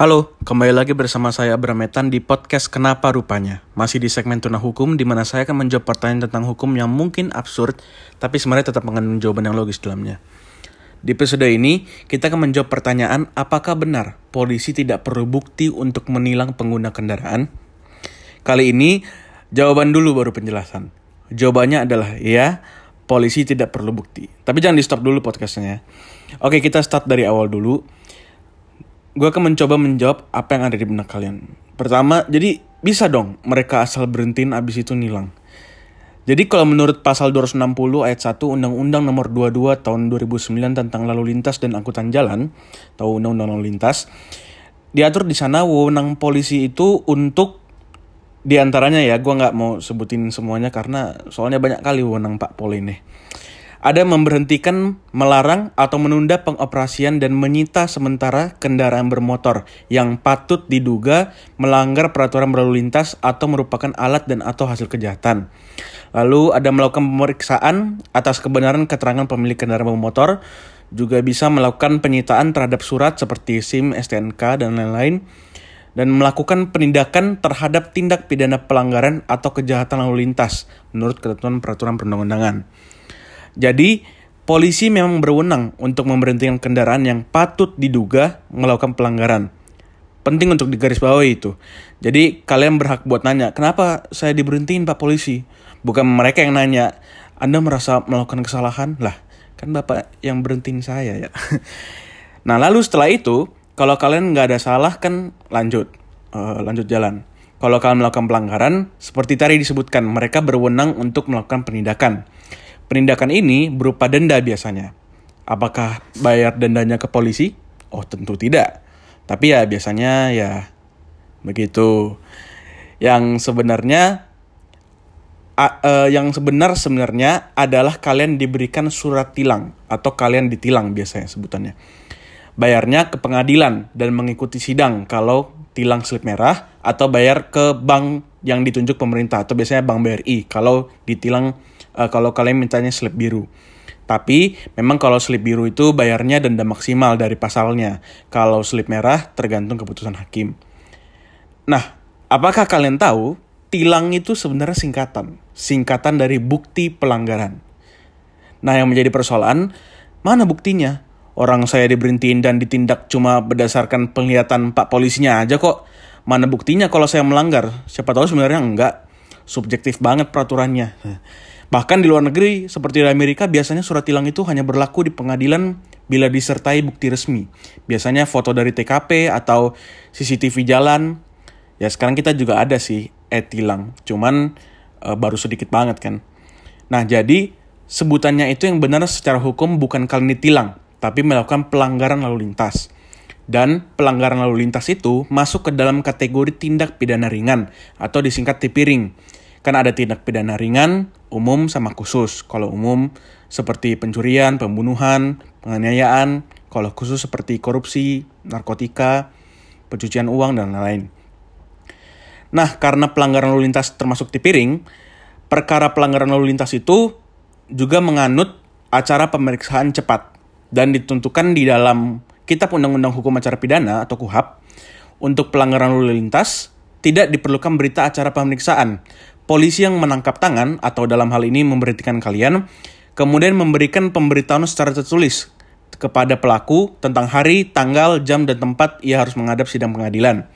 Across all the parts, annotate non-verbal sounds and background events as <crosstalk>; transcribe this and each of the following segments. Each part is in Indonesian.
Halo, kembali lagi bersama saya Brametan di podcast Kenapa Rupanya. Masih di segmen Tuna Hukum, di mana saya akan menjawab pertanyaan tentang hukum yang mungkin absurd, tapi sebenarnya tetap mengandung jawaban yang logis dalamnya. Di episode ini, kita akan menjawab pertanyaan apakah benar polisi tidak perlu bukti untuk menilang pengguna kendaraan? Kali ini, jawaban dulu baru penjelasan. Jawabannya adalah ya, polisi tidak perlu bukti. Tapi jangan di stop dulu podcastnya. Oke, kita start dari awal dulu gue akan mencoba menjawab apa yang ada di benak kalian. Pertama, jadi bisa dong mereka asal berhentiin abis itu nilang. Jadi kalau menurut pasal 260 ayat 1 Undang-Undang nomor 22 tahun 2009 tentang lalu lintas dan angkutan jalan atau Undang-Undang lalu lintas, diatur di sana wewenang polisi itu untuk di antaranya ya, gue nggak mau sebutin semuanya karena soalnya banyak kali wewenang Pak Pol ini ada memberhentikan, melarang, atau menunda pengoperasian dan menyita sementara kendaraan bermotor yang patut diduga melanggar peraturan berlalu lintas atau merupakan alat dan atau hasil kejahatan. Lalu ada melakukan pemeriksaan atas kebenaran keterangan pemilik kendaraan bermotor, juga bisa melakukan penyitaan terhadap surat seperti SIM, STNK, dan lain-lain, dan melakukan penindakan terhadap tindak pidana pelanggaran atau kejahatan lalu lintas menurut ketentuan peraturan perundang-undangan. Jadi, polisi memang berwenang untuk memberhentikan kendaraan yang patut diduga melakukan pelanggaran. Penting untuk digarisbawahi itu. Jadi, kalian berhak buat nanya, kenapa saya diberhentiin Pak Polisi? Bukan mereka yang nanya, Anda merasa melakukan kesalahan? Lah, kan Bapak yang berhentiin saya ya. <laughs> nah, lalu setelah itu, kalau kalian nggak ada salah kan lanjut. Uh, lanjut jalan. Kalau kalian melakukan pelanggaran, seperti tadi disebutkan, mereka berwenang untuk melakukan penindakan. Penindakan ini berupa denda biasanya. Apakah bayar dendanya ke polisi? Oh, tentu tidak. Tapi ya biasanya ya begitu. Yang sebenarnya uh, uh, yang sebenar sebenarnya adalah kalian diberikan surat tilang atau kalian ditilang biasanya sebutannya. Bayarnya ke pengadilan dan mengikuti sidang kalau tilang slip merah atau bayar ke bank yang ditunjuk pemerintah atau biasanya bank BRI kalau ditilang uh, kalau kalian mintanya slip biru. Tapi memang kalau slip biru itu bayarnya denda maksimal dari pasalnya. Kalau slip merah tergantung keputusan hakim. Nah, apakah kalian tahu tilang itu sebenarnya singkatan? Singkatan dari bukti pelanggaran. Nah, yang menjadi persoalan, mana buktinya? Orang saya diberhentiin dan ditindak cuma berdasarkan penglihatan pak polisinya aja kok. Mana buktinya kalau saya melanggar? Siapa tahu sebenarnya enggak. Subjektif banget peraturannya. Bahkan di luar negeri, seperti di Amerika, biasanya surat tilang itu hanya berlaku di pengadilan bila disertai bukti resmi. Biasanya foto dari TKP atau CCTV jalan. Ya sekarang kita juga ada sih e-tilang, cuman e, baru sedikit banget kan. Nah jadi sebutannya itu yang benar secara hukum bukan kalian ditilang, tapi melakukan pelanggaran lalu lintas. Dan pelanggaran lalu lintas itu masuk ke dalam kategori tindak pidana ringan atau disingkat tipiring Kan ada tindak pidana ringan, umum, sama khusus. Kalau umum seperti pencurian, pembunuhan, penganiayaan. Kalau khusus seperti korupsi, narkotika, pencucian uang, dan lain-lain. Nah, karena pelanggaran lalu lintas termasuk tipiring, perkara pelanggaran lalu lintas itu juga menganut acara pemeriksaan cepat dan ditentukan di dalam Kitab Undang-Undang Hukum Acara Pidana atau KUHAP untuk pelanggaran lalu lintas tidak diperlukan berita acara pemeriksaan polisi yang menangkap tangan atau dalam hal ini memberhentikan kalian, kemudian memberikan pemberitahuan secara tertulis kepada pelaku tentang hari, tanggal, jam, dan tempat ia harus menghadap sidang pengadilan.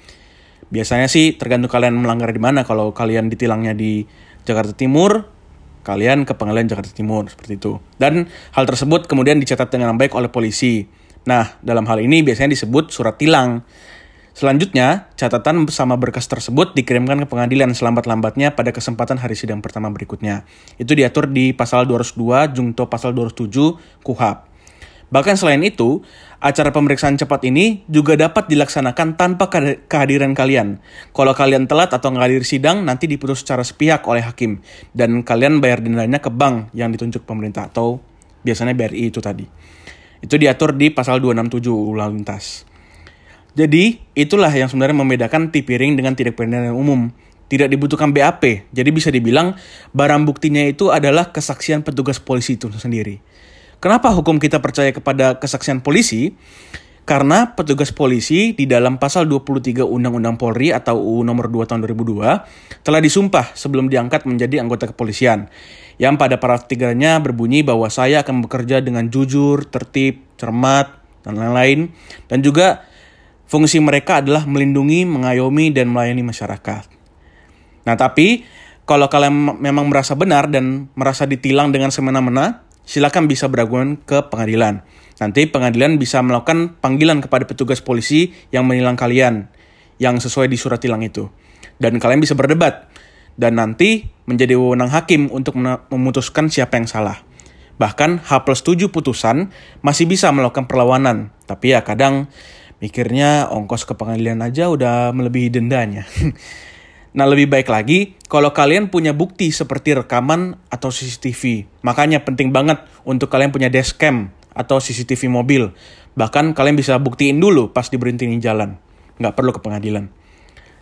Biasanya sih tergantung kalian melanggar di mana. Kalau kalian ditilangnya di Jakarta Timur, kalian ke pengadilan Jakarta Timur seperti itu. Dan hal tersebut kemudian dicatat dengan baik oleh polisi. Nah, dalam hal ini biasanya disebut surat tilang. Selanjutnya, catatan bersama berkas tersebut dikirimkan ke pengadilan selambat-lambatnya pada kesempatan hari sidang pertama berikutnya. Itu diatur di pasal 202 jungto pasal 207 KUHAP. Bahkan selain itu, acara pemeriksaan cepat ini juga dapat dilaksanakan tanpa kehadiran kalian. Kalau kalian telat atau nggak hadir sidang, nanti diputus secara sepihak oleh hakim. Dan kalian bayar dendanya ke bank yang ditunjuk pemerintah atau biasanya BRI itu tadi. Itu diatur di pasal 267 ulang lintas. Jadi, itulah yang sebenarnya membedakan tipiring dengan tidak pidana umum. Tidak dibutuhkan BAP, jadi bisa dibilang barang buktinya itu adalah kesaksian petugas polisi itu sendiri. Kenapa hukum kita percaya kepada kesaksian polisi? Karena petugas polisi di dalam pasal 23 Undang-Undang Polri atau UU nomor 2 tahun 2002 telah disumpah sebelum diangkat menjadi anggota kepolisian. Yang pada paragraf tiganya berbunyi bahwa saya akan bekerja dengan jujur, tertib, cermat, dan lain-lain. Dan juga fungsi mereka adalah melindungi, mengayomi, dan melayani masyarakat. Nah tapi kalau kalian memang merasa benar dan merasa ditilang dengan semena-mena, silakan bisa beraguan ke pengadilan. Nanti pengadilan bisa melakukan panggilan kepada petugas polisi yang menilang kalian yang sesuai di surat tilang itu. Dan kalian bisa berdebat. Dan nanti menjadi wewenang hakim untuk memutuskan siapa yang salah. Bahkan H plus 7 putusan masih bisa melakukan perlawanan. Tapi ya kadang mikirnya ongkos ke pengadilan aja udah melebihi dendanya. <laughs> Nah lebih baik lagi kalau kalian punya bukti seperti rekaman atau CCTV. Makanya penting banget untuk kalian punya dashcam atau CCTV mobil. Bahkan kalian bisa buktiin dulu pas diberhentiin jalan. Nggak perlu ke pengadilan.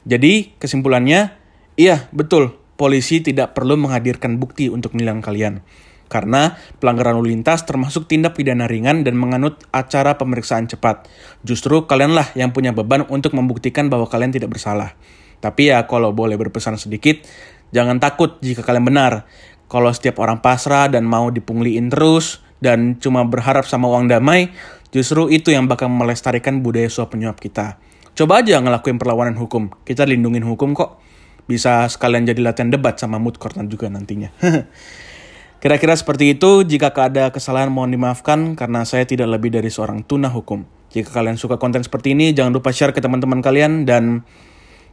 Jadi kesimpulannya, iya betul, polisi tidak perlu menghadirkan bukti untuk menilang kalian. Karena pelanggaran lalu lintas termasuk tindak pidana ringan dan menganut acara pemeriksaan cepat. Justru kalianlah yang punya beban untuk membuktikan bahwa kalian tidak bersalah. Tapi ya kalau boleh berpesan sedikit, jangan takut jika kalian benar. Kalau setiap orang pasrah dan mau dipungliin terus dan cuma berharap sama uang damai, justru itu yang bakal melestarikan budaya suap penyuap kita. Coba aja ngelakuin perlawanan hukum, kita lindungin hukum kok. Bisa sekalian jadi latihan debat sama mood court juga nantinya. <laughs> Kira-kira seperti itu, jika ada kesalahan mohon dimaafkan karena saya tidak lebih dari seorang tuna hukum. Jika kalian suka konten seperti ini, jangan lupa share ke teman-teman kalian dan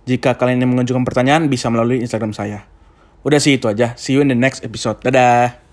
jika kalian ingin mengajukan pertanyaan, bisa melalui Instagram saya. Udah sih itu aja. See you in the next episode. Dadah!